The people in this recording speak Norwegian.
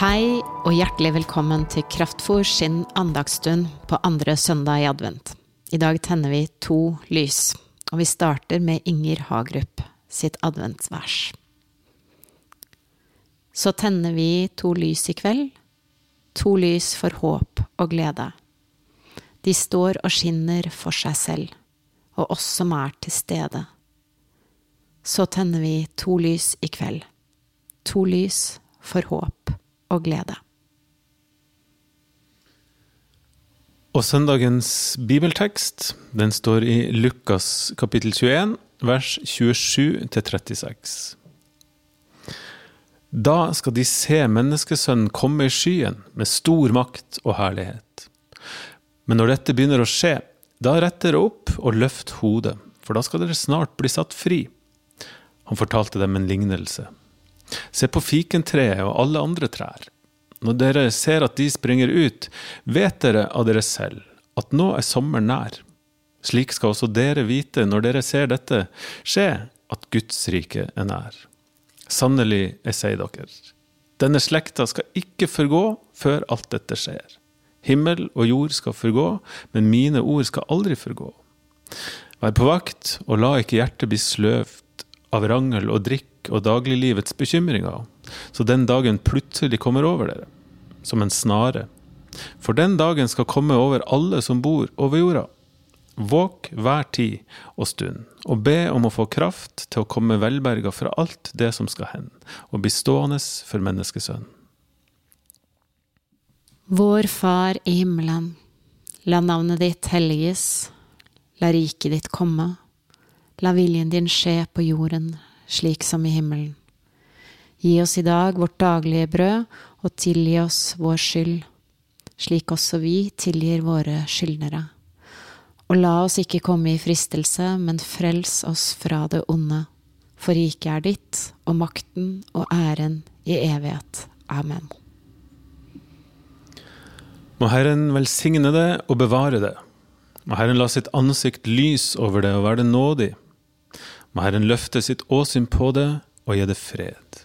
Hei og hjertelig velkommen til Kraftfor sin andagsstund på andre søndag i advent. I dag tenner vi to lys, og vi starter med Inger Hagerup sitt adventsvers. Så tenner vi to lys i kveld, to lys for håp og glede. De står og skinner for seg selv, og oss som er til stede. Så tenner vi to lys i kveld, to lys for håp og glede. Og søndagens bibeltekst den står i Lukas kapittel 21, vers 27 36. Da skal de se menneskesønnen komme i skyen med stor makt og herlighet. Men når dette begynner å skje, da rett dere opp og løft hodet, for da skal dere snart bli satt fri. Han fortalte dem en lignelse. Se på fikentreet og alle andre trær. Når dere ser at de springer ut, vet dere av dere selv at nå er sommeren nær. Slik skal også dere vite når dere ser dette skje, at Guds rike er nær. Sannelig, jeg sier dere, denne slekta skal ikke forgå før alt dette skjer. Himmel og jord skal forgå, men mine ord skal aldri forgå. Vær på vakt, og la ikke hjertet bli sløvt av rangel og drikk og dagliglivets bekymringer, så den dagen plutselig kommer over dere, som en snare. For den dagen skal komme over alle som bor over jorda. Våk hver tid og stund, og be om å få kraft til å komme velberga fra alt det som skal hende, og bli stående for menneskesønnen. Vår Far i himmelen. La navnet ditt helliges. La riket ditt komme. La viljen din skje på jorden slik som i himmelen. Gi oss i dag vårt daglige brød, og tilgi oss vår skyld, slik også vi tilgir våre skyldnere. Og la oss ikke komme i fristelse, men frels oss fra det onde. For riket er ditt, og makten og æren i evighet. Amen. Må Herren velsigne det og bevare det. Må Herren la sitt ansikt lys over det og være det nådig. Må Herren løfte sitt åsyn på det og gi det fred.